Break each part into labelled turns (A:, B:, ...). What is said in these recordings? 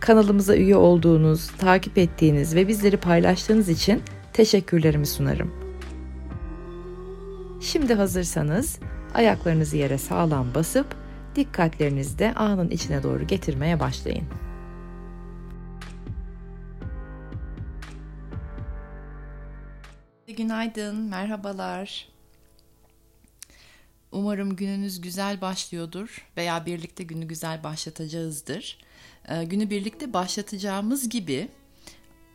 A: Kanalımıza üye olduğunuz, takip ettiğiniz ve bizleri paylaştığınız için teşekkürlerimi sunarım. Şimdi hazırsanız ayaklarınızı yere sağlam basıp dikkatlerinizi de anın içine doğru getirmeye başlayın. Günaydın, merhabalar. Umarım gününüz güzel başlıyordur veya birlikte günü güzel başlatacağızdır. Ee, günü birlikte başlatacağımız gibi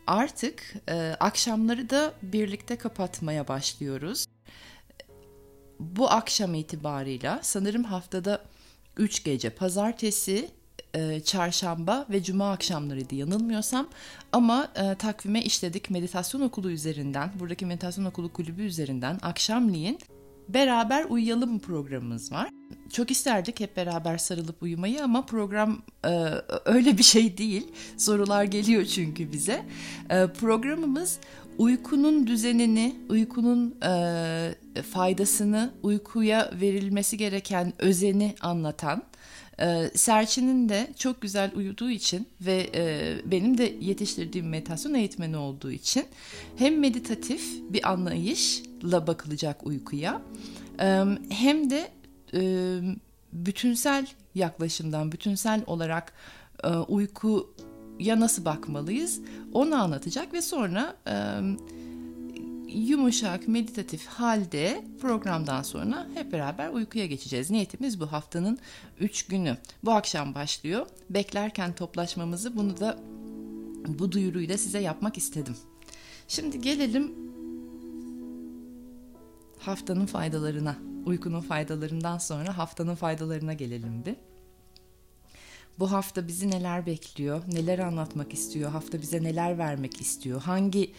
A: artık e, akşamları da birlikte kapatmaya başlıyoruz. Bu akşam itibarıyla sanırım haftada 3 gece pazartesi, e, çarşamba ve cuma akşamlarıydı yanılmıyorsam ama e, takvime işledik meditasyon okulu üzerinden buradaki meditasyon okulu kulübü üzerinden akşamleyin beraber uyuyalım programımız var. Çok isterdik hep beraber sarılıp uyumayı ama program e, öyle bir şey değil. Sorular geliyor çünkü bize. E, programımız uykunun düzenini, uykunun e, faydasını, uykuya verilmesi gereken özeni anlatan e, Serçin'in de çok güzel uyuduğu için ve e, benim de yetiştirdiğim meditasyon eğitmeni olduğu için hem meditatif bir anlayışla bakılacak uykuya e, hem de e, bütünsel yaklaşımdan, bütünsel olarak e, uykuya nasıl bakmalıyız onu anlatacak ve sonra... E, yumuşak, meditatif halde programdan sonra hep beraber uykuya geçeceğiz. Niyetimiz bu haftanın 3 günü. Bu akşam başlıyor. Beklerken toplaşmamızı bunu da bu duyuruyu da size yapmak istedim. Şimdi gelelim haftanın faydalarına. Uykunun faydalarından sonra haftanın faydalarına gelelim bir. Bu hafta bizi neler bekliyor? Neler anlatmak istiyor? Hafta bize neler vermek istiyor? Hangi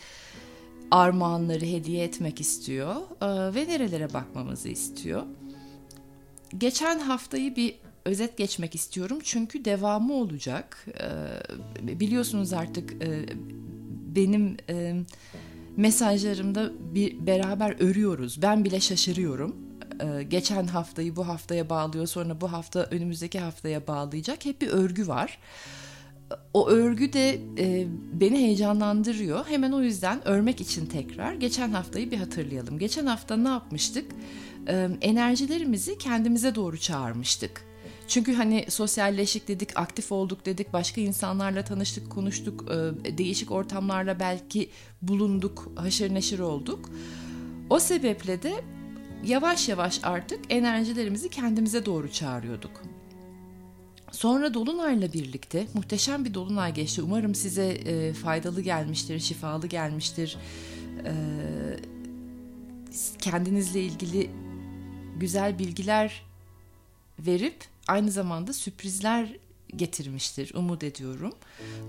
A: armağanları hediye etmek istiyor e, ve nerelere bakmamızı istiyor. Geçen haftayı bir özet geçmek istiyorum çünkü devamı olacak. E, biliyorsunuz artık e, benim mesajlarımda bir beraber örüyoruz. Ben bile şaşırıyorum. Geçen haftayı bu haftaya bağlıyor sonra bu hafta önümüzdeki haftaya bağlayacak hep bir örgü var o örgü de e, beni heyecanlandırıyor. Hemen o yüzden örmek için tekrar geçen haftayı bir hatırlayalım. Geçen hafta ne yapmıştık? E, enerjilerimizi kendimize doğru çağırmıştık. Çünkü hani sosyalleşik dedik, aktif olduk dedik, başka insanlarla tanıştık, konuştuk, e, değişik ortamlarla belki bulunduk, haşır neşir olduk. O sebeple de yavaş yavaş artık enerjilerimizi kendimize doğru çağırıyorduk. Sonra Dolunay'la birlikte muhteşem bir Dolunay geçti. Umarım size e, faydalı gelmiştir, şifalı gelmiştir. E, kendinizle ilgili güzel bilgiler verip aynı zamanda sürprizler getirmiştir umut ediyorum.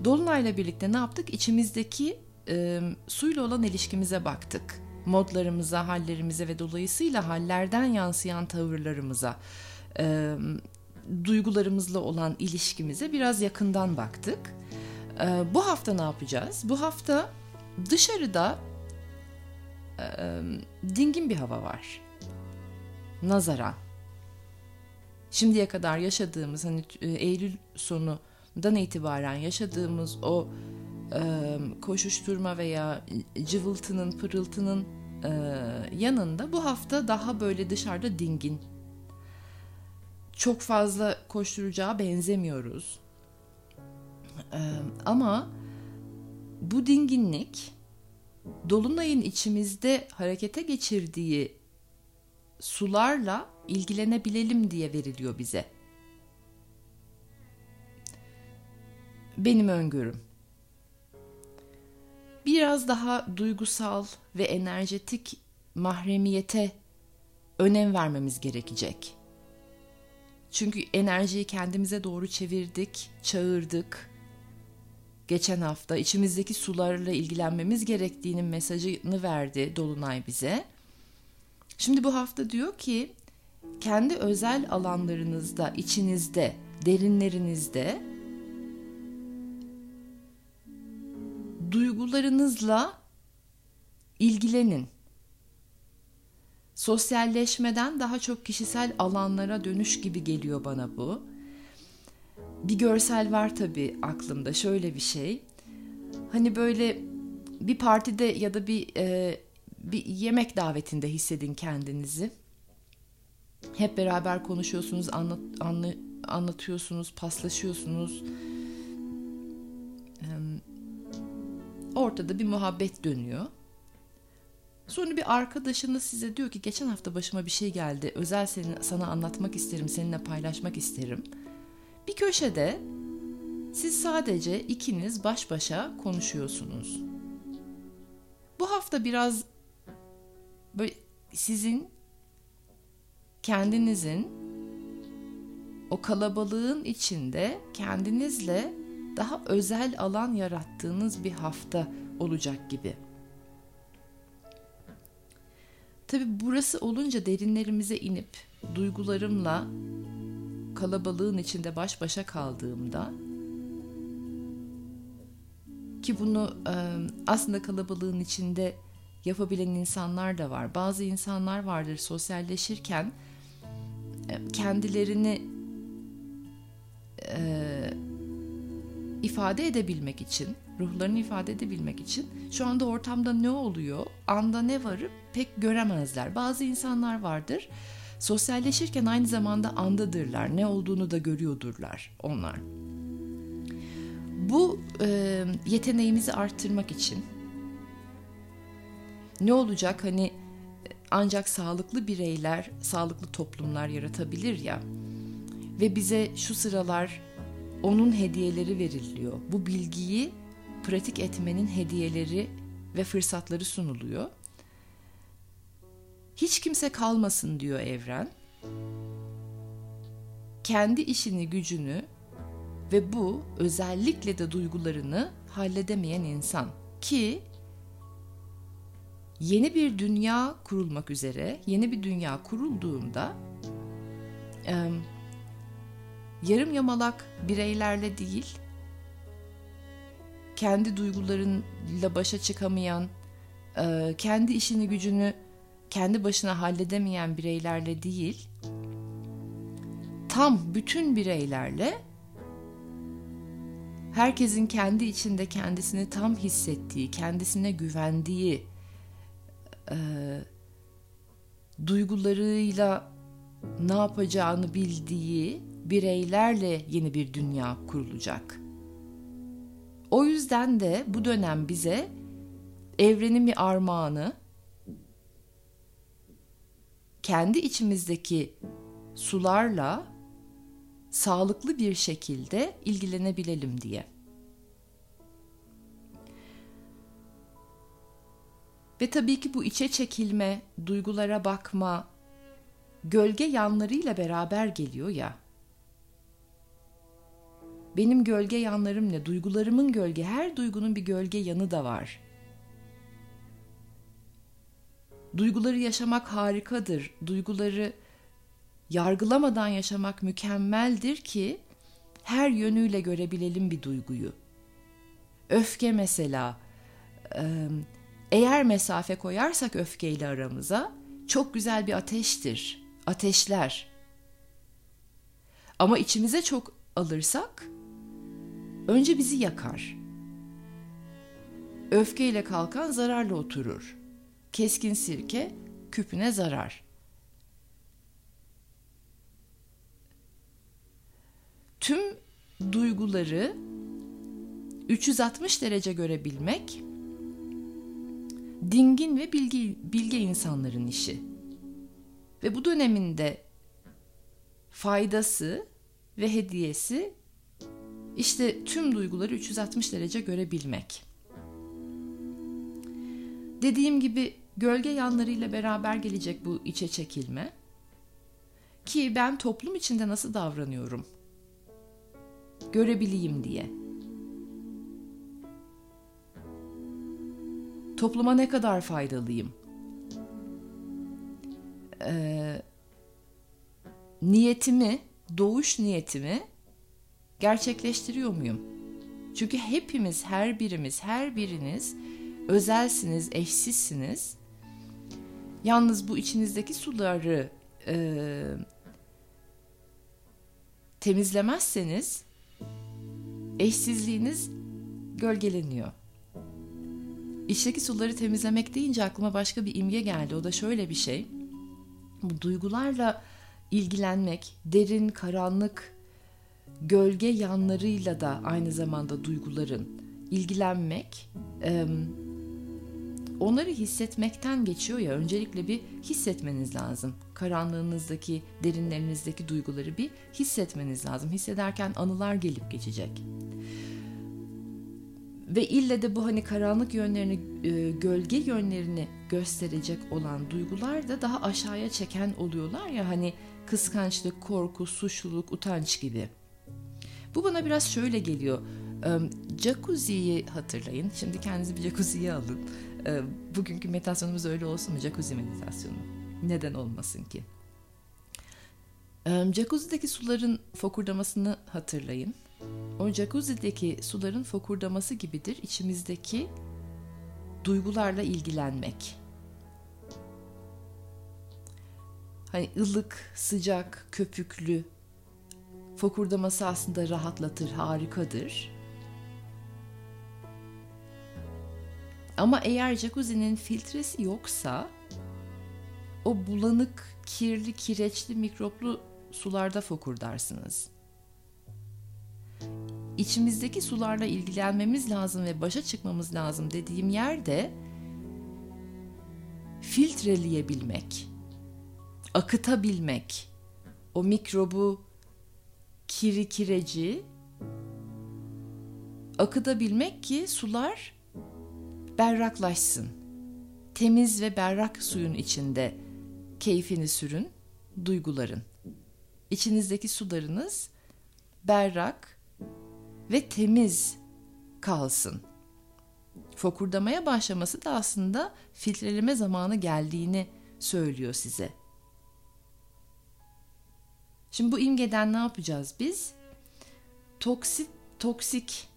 A: Dolunay'la birlikte ne yaptık? İçimizdeki e, suyla olan ilişkimize baktık. Modlarımıza, hallerimize ve dolayısıyla hallerden yansıyan tavırlarımıza, e, duygularımızla olan ilişkimize biraz yakından baktık. Ee, bu hafta ne yapacağız? Bu hafta dışarıda dingin bir hava var. Nazaran. Şimdiye kadar yaşadığımız hani Eylül sonundan itibaren yaşadığımız o koşuşturma veya cıvıltının, pırıltının yanında bu hafta daha böyle dışarıda dingin çok fazla koşturacağı benzemiyoruz. Ee, ama bu dinginlik Dolunay'ın içimizde harekete geçirdiği sularla ilgilenebilelim diye veriliyor bize. Benim öngörüm. Biraz daha duygusal ve enerjetik mahremiyete önem vermemiz gerekecek. Çünkü enerjiyi kendimize doğru çevirdik, çağırdık. geçen hafta içimizdeki sularla ilgilenmemiz gerektiğinin mesajını verdi Dolunay bize. Şimdi bu hafta diyor ki kendi özel alanlarınızda, içinizde, derinlerinizde duygularınızla ilgilenin. Sosyalleşmeden daha çok kişisel alanlara dönüş gibi geliyor bana bu. Bir görsel var tabii aklımda şöyle bir şey. Hani böyle bir partide ya da bir e, bir yemek davetinde hissedin kendinizi. Hep beraber konuşuyorsunuz, anlat, anla, anlatıyorsunuz, paslaşıyorsunuz. Ortada bir muhabbet dönüyor. Sonra bir arkadaşınız size diyor ki geçen hafta başıma bir şey geldi. Özel seni, sana anlatmak isterim, seninle paylaşmak isterim. Bir köşede siz sadece ikiniz baş başa konuşuyorsunuz. Bu hafta biraz böyle sizin kendinizin o kalabalığın içinde kendinizle daha özel alan yarattığınız bir hafta olacak gibi. Tabi burası olunca derinlerimize inip duygularımla kalabalığın içinde baş başa kaldığımda ki bunu aslında kalabalığın içinde yapabilen insanlar da var. Bazı insanlar vardır sosyalleşirken kendilerini ifade edebilmek için, ruhlarını ifade edebilmek için şu anda ortamda ne oluyor, anda ne varı pek göremezler. Bazı insanlar vardır sosyalleşirken aynı zamanda andadırlar, ne olduğunu da görüyordurlar onlar. Bu e, yeteneğimizi arttırmak için ne olacak hani ancak sağlıklı bireyler, sağlıklı toplumlar yaratabilir ya. Ve bize şu sıralar onun hediyeleri veriliyor. Bu bilgiyi pratik etmenin hediyeleri ve fırsatları sunuluyor. Hiç kimse kalmasın diyor evren. Kendi işini, gücünü ve bu özellikle de duygularını halledemeyen insan ki yeni bir dünya kurulmak üzere, yeni bir dünya kurulduğunda yarım yamalak bireylerle değil, kendi duygularıyla başa çıkamayan, e, kendi işini gücünü kendi başına halledemeyen bireylerle değil, tam bütün bireylerle herkesin kendi içinde kendisini tam hissettiği, kendisine güvendiği, e, duygularıyla ne yapacağını bildiği bireylerle yeni bir dünya kurulacak. O yüzden de bu dönem bize evrenin bir armağanı, kendi içimizdeki sularla sağlıklı bir şekilde ilgilenebilelim diye. Ve tabii ki bu içe çekilme, duygulara bakma, gölge yanlarıyla beraber geliyor ya. Benim gölge yanlarım ne? Duygularımın gölge, her duygunun bir gölge yanı da var. Duyguları yaşamak harikadır. Duyguları yargılamadan yaşamak mükemmeldir ki her yönüyle görebilelim bir duyguyu. Öfke mesela, eğer mesafe koyarsak öfkeyle aramıza çok güzel bir ateştir. Ateşler. Ama içimize çok alırsak önce bizi yakar. Öfkeyle kalkan zararla oturur. Keskin sirke küpüne zarar. Tüm duyguları 360 derece görebilmek dingin ve bilgi, bilge insanların işi. Ve bu döneminde faydası ve hediyesi işte tüm duyguları 360 derece görebilmek. Dediğim gibi gölge yanlarıyla beraber gelecek bu içe çekilme. Ki ben toplum içinde nasıl davranıyorum? Görebileyim diye. Topluma ne kadar faydalıyım? Ee, niyetimi, doğuş niyetimi gerçekleştiriyor muyum? Çünkü hepimiz, her birimiz, her biriniz özelsiniz, eşsizsiniz. Yalnız bu içinizdeki suları e, temizlemezseniz eşsizliğiniz gölgeleniyor. İçteki suları temizlemek deyince aklıma başka bir imge geldi. O da şöyle bir şey. Bu duygularla ilgilenmek, derin, karanlık, gölge yanlarıyla da aynı zamanda duyguların ilgilenmek, onları hissetmekten geçiyor ya. Öncelikle bir hissetmeniz lazım. Karanlığınızdaki, derinlerinizdeki duyguları bir hissetmeniz lazım. Hissederken anılar gelip geçecek. Ve ille de bu hani karanlık yönlerini, e, gölge yönlerini gösterecek olan duygular da daha aşağıya çeken oluyorlar ya hani kıskançlık, korku, suçluluk, utanç gibi. Bu bana biraz şöyle geliyor. Jacuzzi'yi hatırlayın. Şimdi kendinizi bir jacuzziye alın. Bugünkü meditasyonumuz öyle olsun mu? Jacuzzi meditasyonu. Neden olmasın ki? Jacuzzi'deki suların fokurdamasını hatırlayın. O jacuzzi'deki suların fokurdaması gibidir içimizdeki duygularla ilgilenmek. Hani ılık, sıcak, köpüklü fokurdaması aslında rahatlatır, harikadır. Ama eğer jacuzzi'nin filtresi yoksa o bulanık, kirli, kireçli, mikroplu sularda fokurdarsınız içimizdeki sularla ilgilenmemiz lazım ve başa çıkmamız lazım dediğim yerde filtreleyebilmek, akıtabilmek, o mikrobu, kiri kireci akıtabilmek ki sular berraklaşsın. Temiz ve berrak suyun içinde keyfini sürün, duyguların. İçinizdeki sularınız berrak, ve temiz kalsın. Fokurdamaya başlaması da aslında filtreleme zamanı geldiğini söylüyor size. Şimdi bu imgeden ne yapacağız biz? Toksik toksik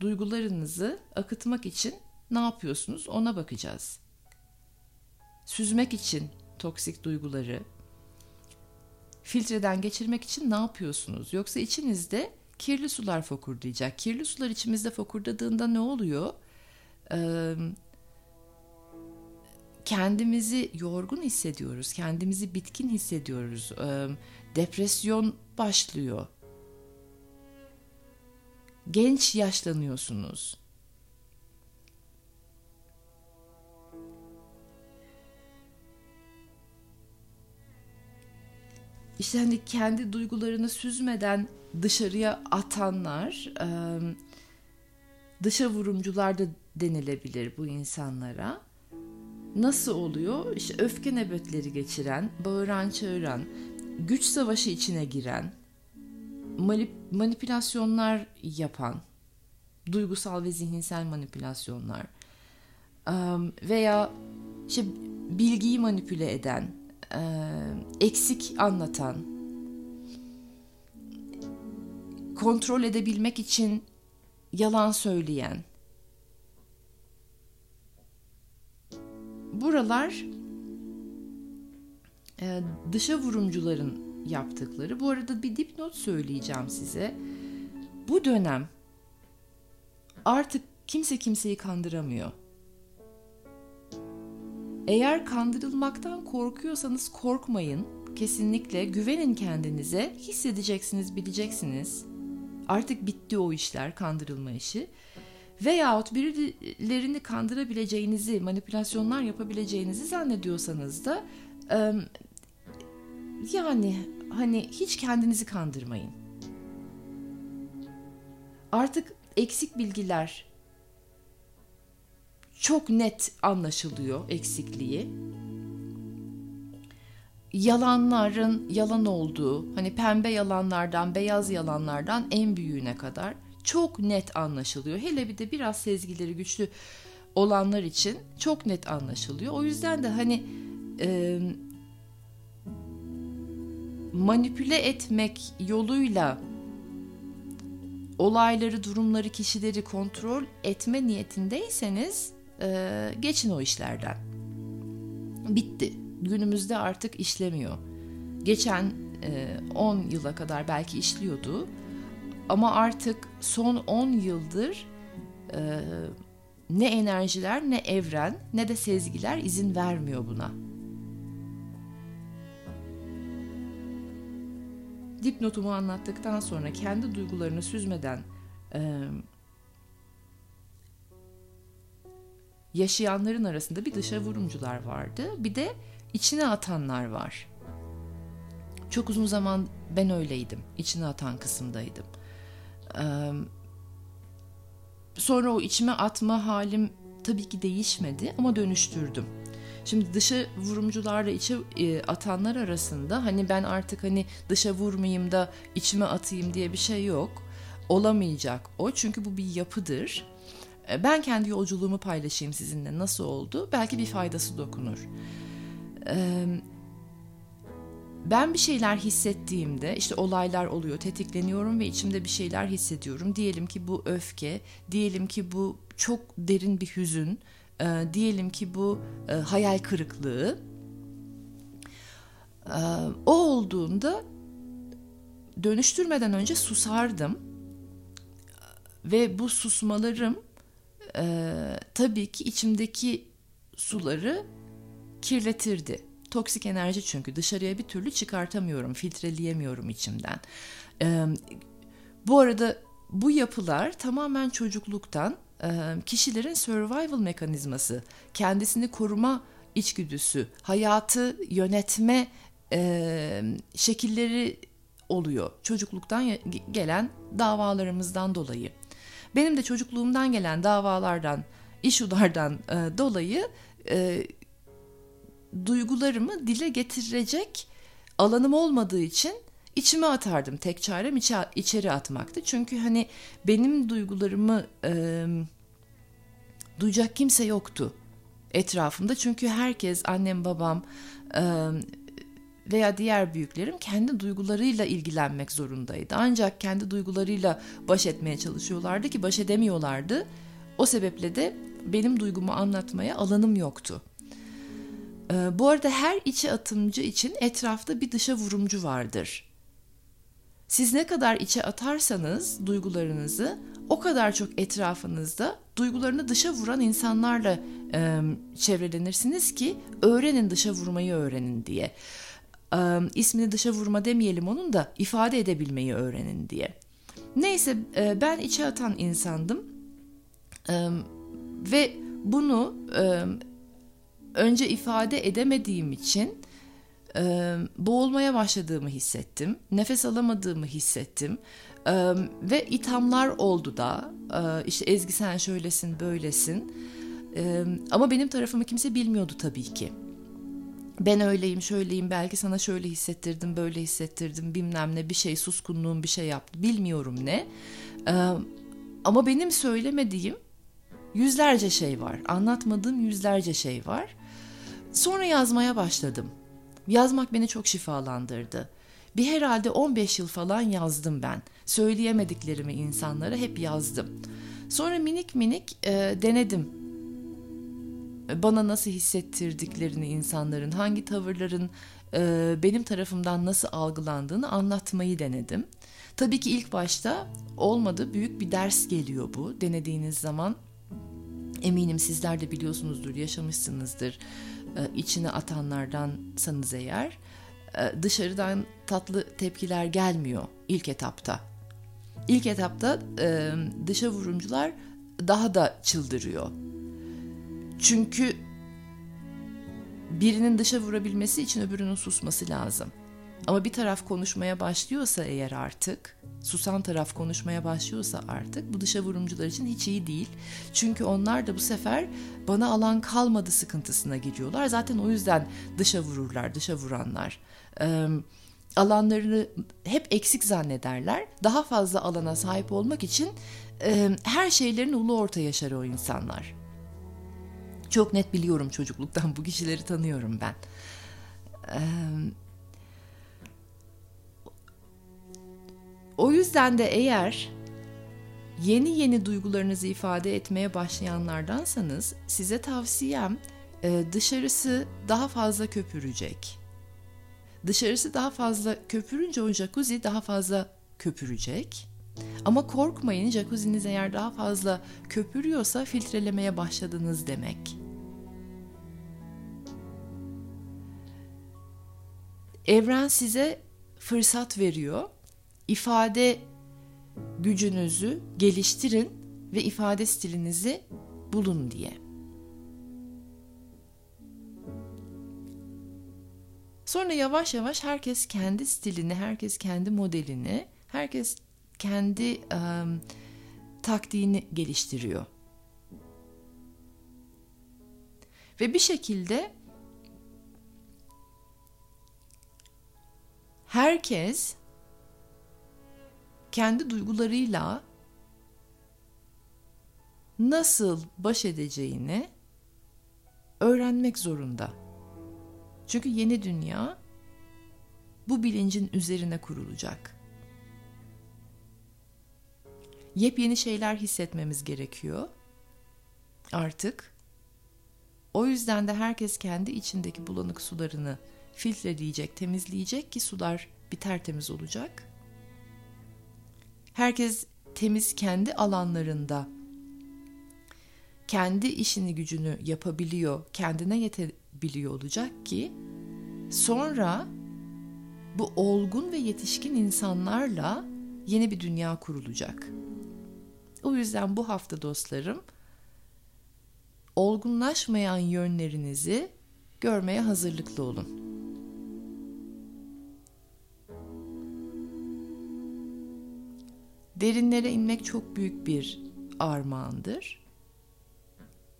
A: duygularınızı akıtmak için ne yapıyorsunuz? Ona bakacağız. Süzmek için toksik duyguları filtreden geçirmek için ne yapıyorsunuz? Yoksa içinizde kirli sular fokurdayacak. Kirli sular içimizde fokurdadığında ne oluyor? Ee, kendimizi yorgun hissediyoruz, kendimizi bitkin hissediyoruz. Depresyon başlıyor. Genç yaşlanıyorsunuz. İşte hani kendi duygularını süzmeden dışarıya atanlar, dışa vurumcular da denilebilir bu insanlara. Nasıl oluyor? İşte öfke nöbetleri geçiren, bağıran çağıran, güç savaşı içine giren, manipülasyonlar yapan, duygusal ve zihinsel manipülasyonlar veya işte bilgiyi manipüle eden, eksik anlatan, kontrol edebilmek için yalan söyleyen. Buralar e, dışa vurumcuların yaptıkları. Bu arada bir dipnot söyleyeceğim size. Bu dönem artık kimse kimseyi kandıramıyor. Eğer kandırılmaktan korkuyorsanız korkmayın. Kesinlikle güvenin kendinize. Hissedeceksiniz, bileceksiniz. Artık bitti o işler, kandırılma işi. Veyahut birilerini kandırabileceğinizi, manipülasyonlar yapabileceğinizi zannediyorsanız da yani hani hiç kendinizi kandırmayın. Artık eksik bilgiler çok net anlaşılıyor eksikliği yalanların yalan olduğu, hani pembe yalanlardan, beyaz yalanlardan en büyüğüne kadar çok net anlaşılıyor. Hele bir de biraz sezgileri güçlü olanlar için çok net anlaşılıyor. O yüzden de hani e, manipüle etmek yoluyla olayları, durumları, kişileri kontrol etme niyetindeyseniz e, geçin o işlerden. Bitti. Günümüzde artık işlemiyor. Geçen 10 e, yıla kadar belki işliyordu. Ama artık son 10 yıldır e, ne enerjiler ne evren ne de sezgiler izin vermiyor buna. Dipnotumu anlattıktan sonra kendi duygularını süzmeden e, yaşayanların arasında bir dışa vurumcular vardı. Bir de içine atanlar var. Çok uzun zaman ben öyleydim. İçine atan kısımdaydım. Sonra o içime atma halim tabii ki değişmedi ama dönüştürdüm. Şimdi dışa vurumcularla içe atanlar arasında hani ben artık hani dışa vurmayayım da içime atayım diye bir şey yok. Olamayacak o çünkü bu bir yapıdır. Ben kendi yolculuğumu paylaşayım sizinle nasıl oldu belki bir faydası dokunur. Ben bir şeyler hissettiğimde işte olaylar oluyor, tetikleniyorum ve içimde bir şeyler hissediyorum. Diyelim ki bu öfke, diyelim ki bu çok derin bir hüzün, e, diyelim ki bu e, hayal kırıklığı. E, o olduğunda dönüştürmeden önce susardım ve bu susmalarım e, tabii ki içimdeki suları kirletirdi Toksik enerji çünkü dışarıya bir türlü çıkartamıyorum, filtreleyemiyorum içimden. Ee, bu arada bu yapılar tamamen çocukluktan e, kişilerin survival mekanizması, kendisini koruma içgüdüsü, hayatı yönetme e, şekilleri oluyor. Çocukluktan gelen davalarımızdan dolayı. Benim de çocukluğumdan gelen davalardan, işudardan e, dolayı e, duygularımı dile getirecek alanım olmadığı için içime atardım. Tek çarem içe, içeri atmaktı. Çünkü hani benim duygularımı e, duyacak kimse yoktu etrafımda. Çünkü herkes annem babam e, veya diğer büyüklerim kendi duygularıyla ilgilenmek zorundaydı. Ancak kendi duygularıyla baş etmeye çalışıyorlardı ki baş edemiyorlardı. O sebeple de benim duygumu anlatmaya alanım yoktu. Ee, bu arada her içe atımcı için etrafta bir dışa vurumcu vardır. Siz ne kadar içe atarsanız duygularınızı o kadar çok etrafınızda duygularını dışa vuran insanlarla e, çevrelenirsiniz ki öğrenin dışa vurmayı öğrenin diye. E, ismini dışa vurma demeyelim onun da ifade edebilmeyi öğrenin diye. Neyse e, ben içe atan insandım e, ve bunu e, önce ifade edemediğim için e, boğulmaya başladığımı hissettim. Nefes alamadığımı hissettim. E, ve ithamlar oldu da e, işte Ezgi sen şöylesin böylesin. E, ama benim tarafımı kimse bilmiyordu tabii ki. Ben öyleyim şöyleyim belki sana şöyle hissettirdim böyle hissettirdim bilmem ne bir şey suskunluğum bir şey yaptı bilmiyorum ne. E, ama benim söylemediğim yüzlerce şey var. Anlatmadığım yüzlerce şey var. Sonra yazmaya başladım. Yazmak beni çok şifalandırdı. Bir herhalde 15 yıl falan yazdım ben. Söyleyemediklerimi insanlara hep yazdım. Sonra minik minik e, denedim. Bana nasıl hissettirdiklerini insanların, hangi tavırların e, benim tarafımdan nasıl algılandığını anlatmayı denedim. Tabii ki ilk başta olmadı, büyük bir ders geliyor bu. Denediğiniz zaman eminim sizler de biliyorsunuzdur, yaşamışsınızdır içine atanlardansanız eğer e, dışarıdan tatlı tepkiler gelmiyor ilk etapta. İlk etapta e, dışa vurumcular daha da çıldırıyor. Çünkü birinin dışa vurabilmesi için öbürünün susması lazım. Ama bir taraf konuşmaya başlıyorsa eğer artık, susan taraf konuşmaya başlıyorsa artık bu dışa vurumcular için hiç iyi değil. Çünkü onlar da bu sefer bana alan kalmadı sıkıntısına giriyorlar. Zaten o yüzden dışa vururlar, dışa vuranlar. Ee, alanlarını hep eksik zannederler. Daha fazla alana sahip olmak için e, her şeylerin ulu orta yaşar o insanlar. Çok net biliyorum çocukluktan bu kişileri tanıyorum ben. Ee, o yüzden de eğer yeni yeni duygularınızı ifade etmeye başlayanlardansanız size tavsiyem e, dışarısı daha fazla köpürecek. Dışarısı daha fazla köpürünce o jacuzzi daha fazla köpürecek. Ama korkmayın jacuzzi'niz eğer daha fazla köpürüyorsa filtrelemeye başladınız demek. Evren size fırsat veriyor. İfade gücünüzü geliştirin ve ifade stilinizi bulun diye. Sonra yavaş yavaş herkes kendi stilini, herkes kendi modelini, herkes kendi um, taktiğini geliştiriyor. Ve bir şekilde herkes kendi duygularıyla nasıl baş edeceğini öğrenmek zorunda. Çünkü yeni dünya bu bilincin üzerine kurulacak. Yepyeni şeyler hissetmemiz gerekiyor. Artık o yüzden de herkes kendi içindeki bulanık sularını filtreleyecek, temizleyecek ki sular bir tertemiz olacak. Herkes temiz kendi alanlarında kendi işini gücünü yapabiliyor, kendine yetebiliyor olacak ki sonra bu olgun ve yetişkin insanlarla yeni bir dünya kurulacak. O yüzden bu hafta dostlarım olgunlaşmayan yönlerinizi görmeye hazırlıklı olun. Derinlere inmek çok büyük bir armağandır.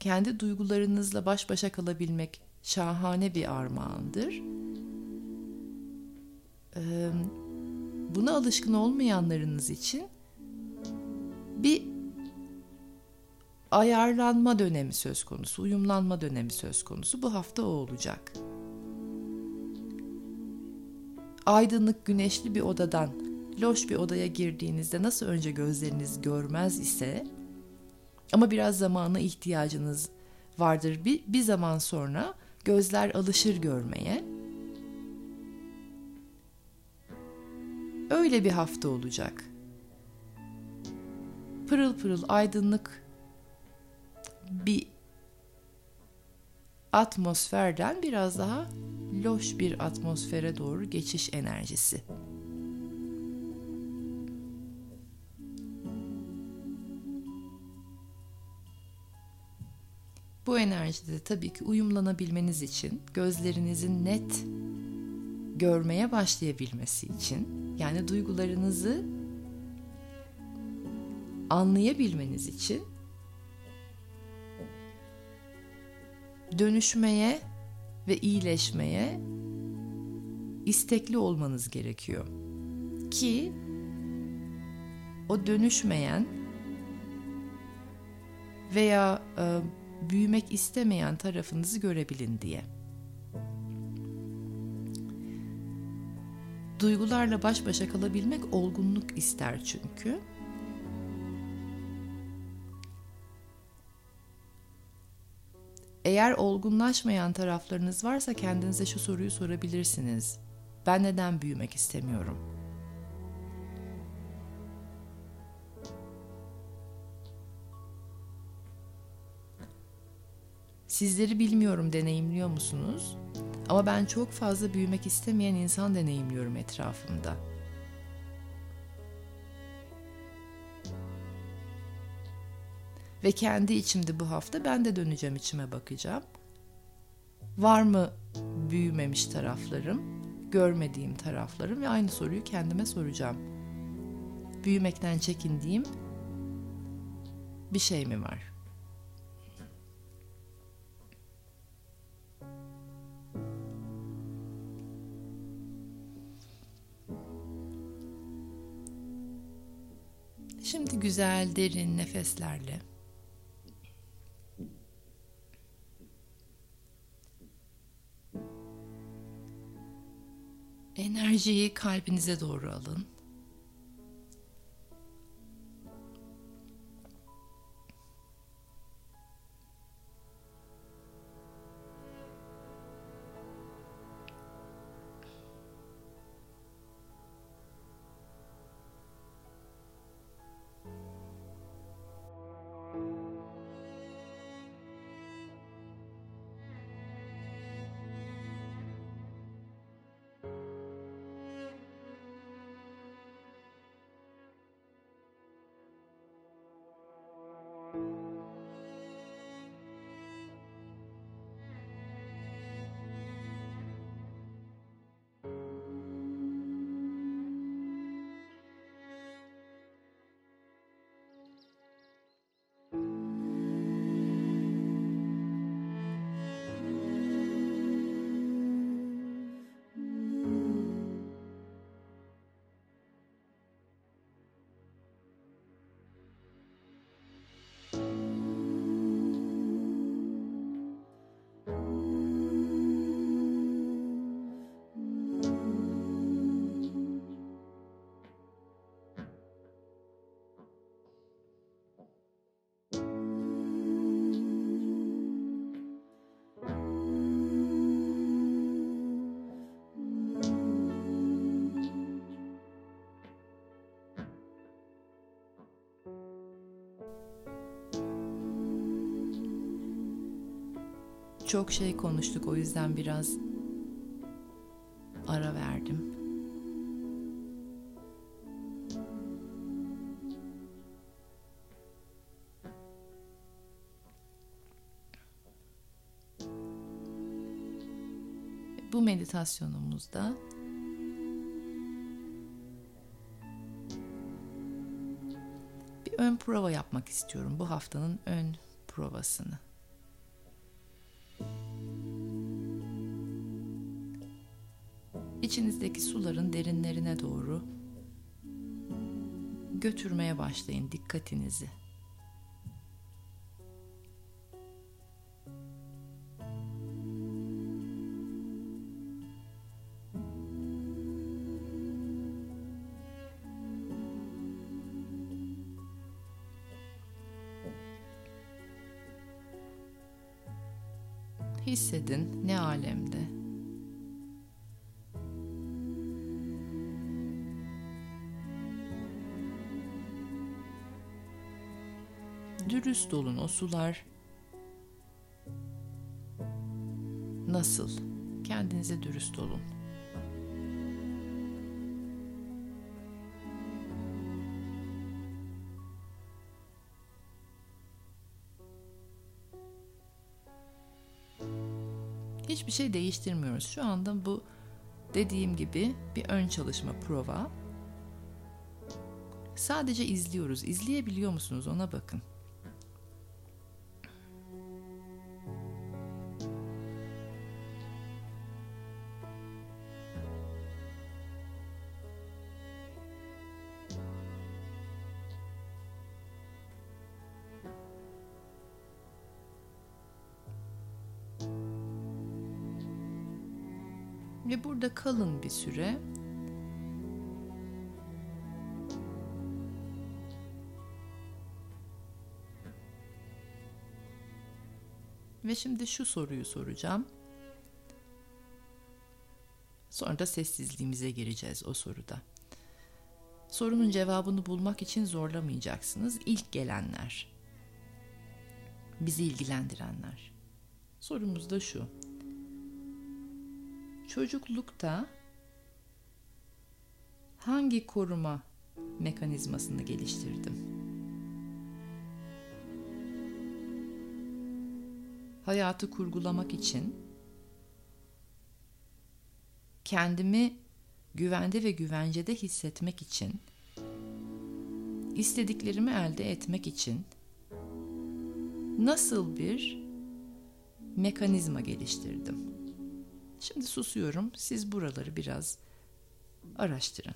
A: Kendi duygularınızla baş başa kalabilmek şahane bir armağandır. Buna alışkın olmayanlarınız için bir ayarlanma dönemi söz konusu, uyumlanma dönemi söz konusu. Bu hafta o olacak. Aydınlık, güneşli bir odadan loş bir odaya girdiğinizde nasıl önce gözleriniz görmez ise ama biraz zamana ihtiyacınız vardır. Bir, bir zaman sonra gözler alışır görmeye. Öyle bir hafta olacak. Pırıl pırıl aydınlık bir atmosferden biraz daha loş bir atmosfere doğru geçiş enerjisi. Bu enerjide tabii ki uyumlanabilmeniz için gözlerinizin net görmeye başlayabilmesi için yani duygularınızı anlayabilmeniz için dönüşmeye ve iyileşmeye istekli olmanız gerekiyor. Ki o dönüşmeyen veya e, büyümek istemeyen tarafınızı görebilin diye. Duygularla baş başa kalabilmek olgunluk ister çünkü. Eğer olgunlaşmayan taraflarınız varsa kendinize şu soruyu sorabilirsiniz. Ben neden büyümek istemiyorum? Sizleri bilmiyorum deneyimliyor musunuz? Ama ben çok fazla büyümek istemeyen insan deneyimliyorum etrafımda. Ve kendi içimde bu hafta ben de döneceğim içime bakacağım. Var mı büyümemiş taraflarım, görmediğim taraflarım ve aynı soruyu kendime soracağım. Büyümekten çekindiğim bir şey mi var? Şimdi güzel derin nefeslerle enerjiyi kalbinize doğru alın. Çok şey konuştuk o yüzden biraz ara verdim. Bu meditasyonumuzda bir ön prova yapmak istiyorum. Bu haftanın ön provasını. İçinizdeki suların derinlerine doğru götürmeye başlayın dikkatinizi. Hissedin ne alemde. Dürüst olun o sular nasıl? Kendinize dürüst olun. Hiçbir şey değiştirmiyoruz. Şu anda bu dediğim gibi bir ön çalışma prova. Sadece izliyoruz. İzleyebiliyor musunuz? Ona bakın. Kalın bir süre. Ve şimdi şu soruyu soracağım. Sonra da sessizliğimize gireceğiz o soruda. Sorunun cevabını bulmak için zorlamayacaksınız. İlk gelenler. Bizi ilgilendirenler. Sorumuz da şu. Çocuklukta hangi koruma mekanizmasını geliştirdim? Hayatı kurgulamak için kendimi güvende ve güvencede hissetmek için istediklerimi elde etmek için nasıl bir mekanizma geliştirdim? Şimdi susuyorum. Siz buraları biraz araştırın.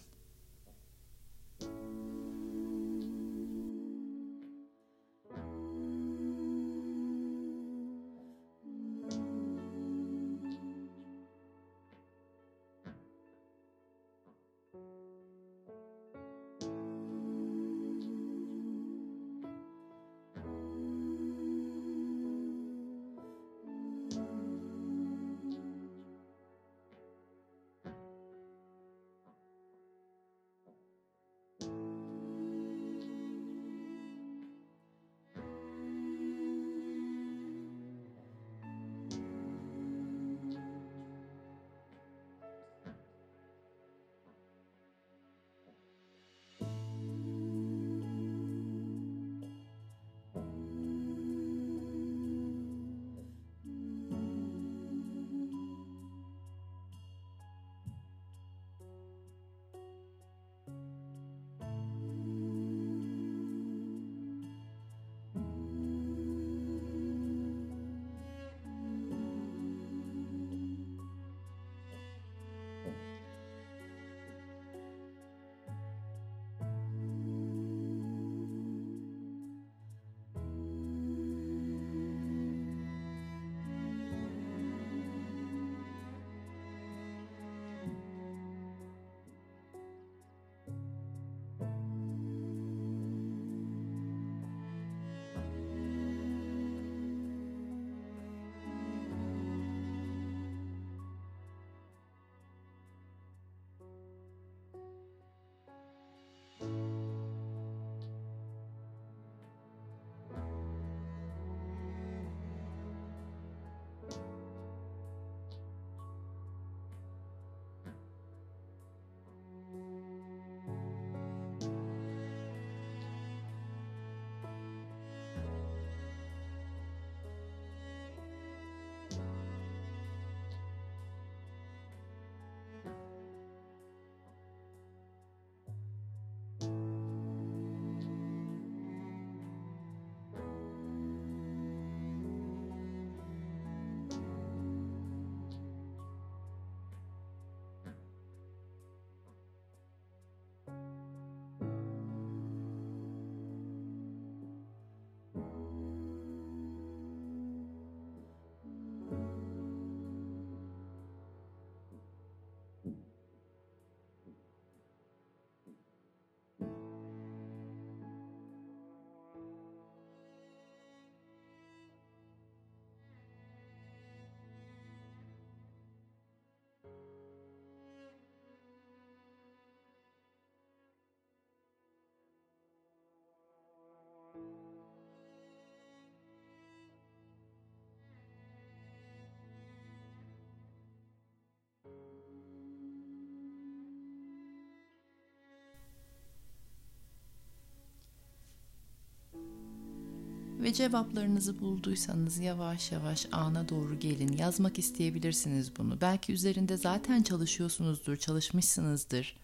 A: Ve cevaplarınızı bulduysanız yavaş yavaş ana doğru gelin. Yazmak isteyebilirsiniz bunu. Belki üzerinde zaten çalışıyorsunuzdur, çalışmışsınızdır.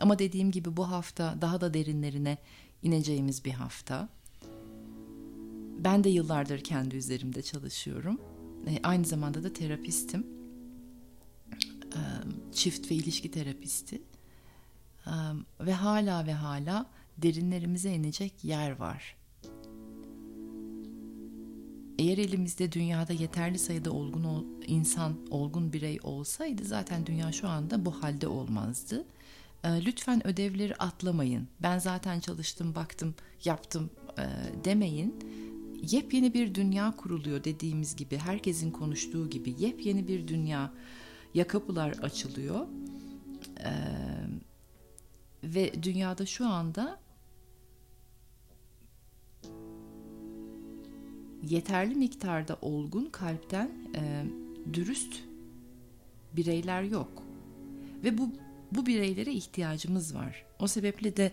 A: Ama dediğim gibi bu hafta daha da derinlerine ineceğimiz bir hafta. Ben de yıllardır kendi üzerimde çalışıyorum. E, aynı zamanda da terapistim. E, çift ve ilişki terapisti. E, ve hala ve hala derinlerimize inecek yer var. Eğer elimizde dünyada yeterli sayıda olgun insan, olgun birey olsaydı zaten dünya şu anda bu halde olmazdı. Lütfen ödevleri atlamayın. Ben zaten çalıştım, baktım, yaptım demeyin yepyeni bir dünya kuruluyor dediğimiz gibi herkesin konuştuğu gibi yepyeni bir dünya ya kapılar açılıyor ee, ve dünyada şu anda yeterli miktarda olgun kalpten e, dürüst bireyler yok ve bu bu bireylere ihtiyacımız var. O sebeple de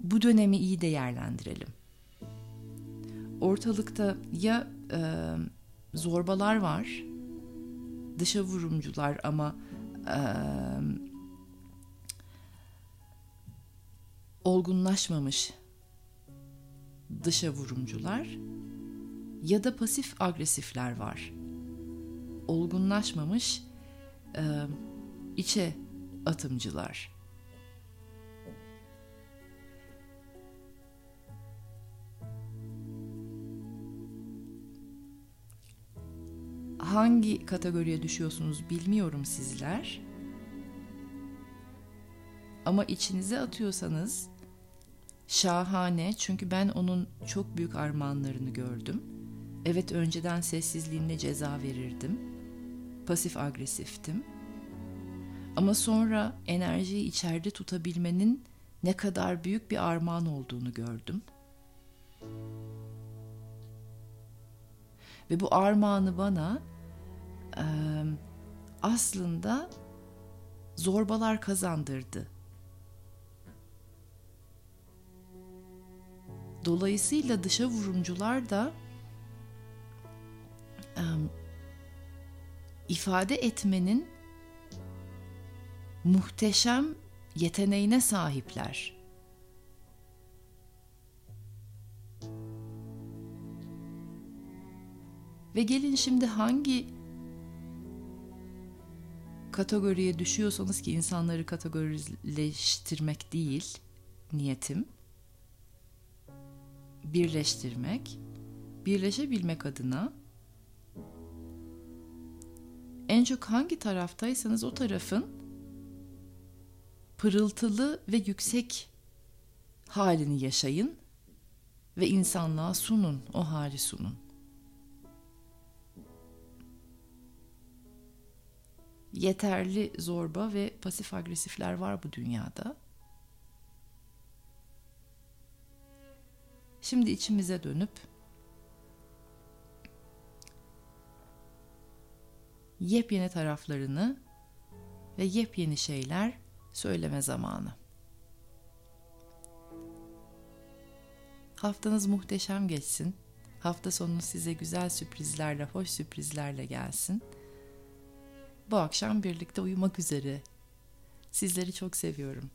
A: bu dönemi iyi değerlendirelim ortalıkta ya e, zorbalar var, dışa vurumcular ama e, olgunlaşmamış dışa vurumcular ya da pasif agresifler var. Olgunlaşmamış e, içe atımcılar. hangi kategoriye düşüyorsunuz bilmiyorum sizler. Ama içinize atıyorsanız şahane çünkü ben onun çok büyük armağanlarını gördüm. Evet önceden sessizliğimle ceza verirdim. Pasif agresiftim. Ama sonra enerjiyi içeride tutabilmenin ne kadar büyük bir armağan olduğunu gördüm. Ve bu armağanı bana e, aslında zorbalar kazandırdı. Dolayısıyla dışa vurumcular da ifade etmenin muhteşem yeteneğine sahipler. Ve gelin şimdi hangi kategoriye düşüyorsanız ki insanları kategorileştirmek değil niyetim. Birleştirmek, birleşebilmek adına en çok hangi taraftaysanız o tarafın pırıltılı ve yüksek halini yaşayın ve insanlığa sunun, o hali sunun. yeterli zorba ve pasif agresifler var bu dünyada. Şimdi içimize dönüp yepyeni taraflarını ve yepyeni şeyler söyleme zamanı. Haftanız muhteşem geçsin. Hafta sonu size güzel sürprizlerle, hoş sürprizlerle gelsin. Bu akşam birlikte uyumak üzere. Sizleri çok seviyorum.